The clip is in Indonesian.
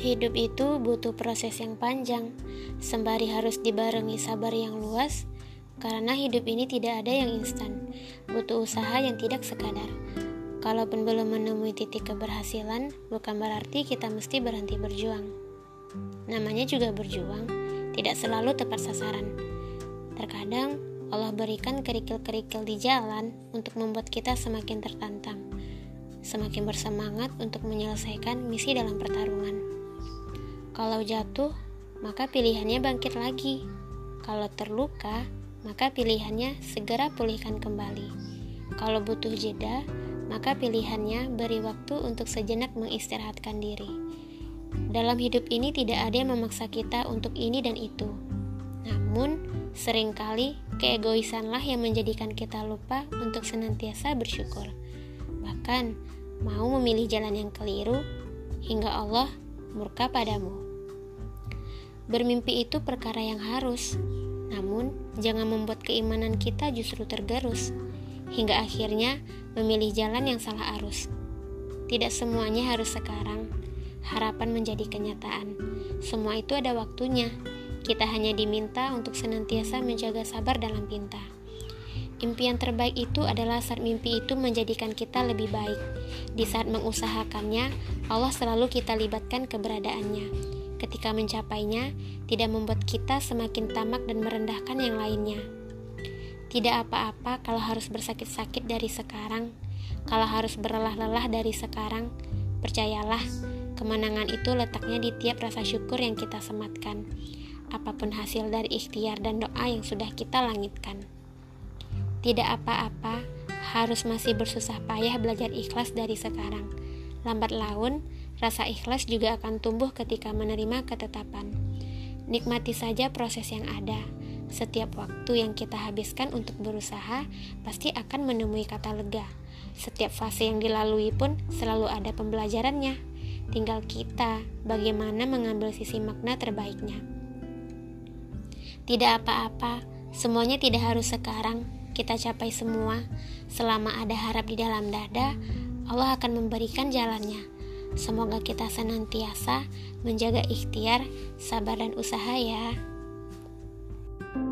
Hidup itu butuh proses yang panjang, sembari harus dibarengi sabar yang luas, karena hidup ini tidak ada yang instan, butuh usaha yang tidak sekadar. Kalaupun belum menemui titik keberhasilan, bukan berarti kita mesti berhenti berjuang. Namanya juga berjuang, tidak selalu tepat sasaran. Terkadang Allah berikan kerikil-kerikil di jalan untuk membuat kita semakin tertantang, semakin bersemangat untuk menyelesaikan misi dalam pertarungan. Kalau jatuh, maka pilihannya bangkit lagi. Kalau terluka, maka pilihannya segera pulihkan kembali. Kalau butuh jeda, maka pilihannya beri waktu untuk sejenak mengistirahatkan diri. Dalam hidup ini tidak ada yang memaksa kita untuk ini dan itu. Namun, sering kali Keegoisanlah yang menjadikan kita lupa untuk senantiasa bersyukur. Bahkan, mau memilih jalan yang keliru hingga Allah murka padamu. Bermimpi itu perkara yang harus, namun jangan membuat keimanan kita justru tergerus hingga akhirnya memilih jalan yang salah arus. Tidak semuanya harus sekarang. Harapan menjadi kenyataan. Semua itu ada waktunya kita hanya diminta untuk senantiasa menjaga sabar dalam pinta. Impian terbaik itu adalah saat mimpi itu menjadikan kita lebih baik. Di saat mengusahakannya, Allah selalu kita libatkan keberadaannya. Ketika mencapainya, tidak membuat kita semakin tamak dan merendahkan yang lainnya. Tidak apa-apa kalau harus bersakit-sakit dari sekarang, kalau harus berlelah-lelah dari sekarang. Percayalah, kemenangan itu letaknya di tiap rasa syukur yang kita sematkan apa pun hasil dari ikhtiar dan doa yang sudah kita langitkan. Tidak apa-apa, harus masih bersusah payah belajar ikhlas dari sekarang. Lambat laun, rasa ikhlas juga akan tumbuh ketika menerima ketetapan. Nikmati saja proses yang ada. Setiap waktu yang kita habiskan untuk berusaha pasti akan menemui kata lega. Setiap fase yang dilalui pun selalu ada pembelajarannya. Tinggal kita bagaimana mengambil sisi makna terbaiknya. Tidak apa-apa, semuanya tidak harus sekarang. Kita capai semua. Selama ada harap di dalam dada, Allah akan memberikan jalannya. Semoga kita senantiasa menjaga ikhtiar, sabar, dan usaha ya. thank you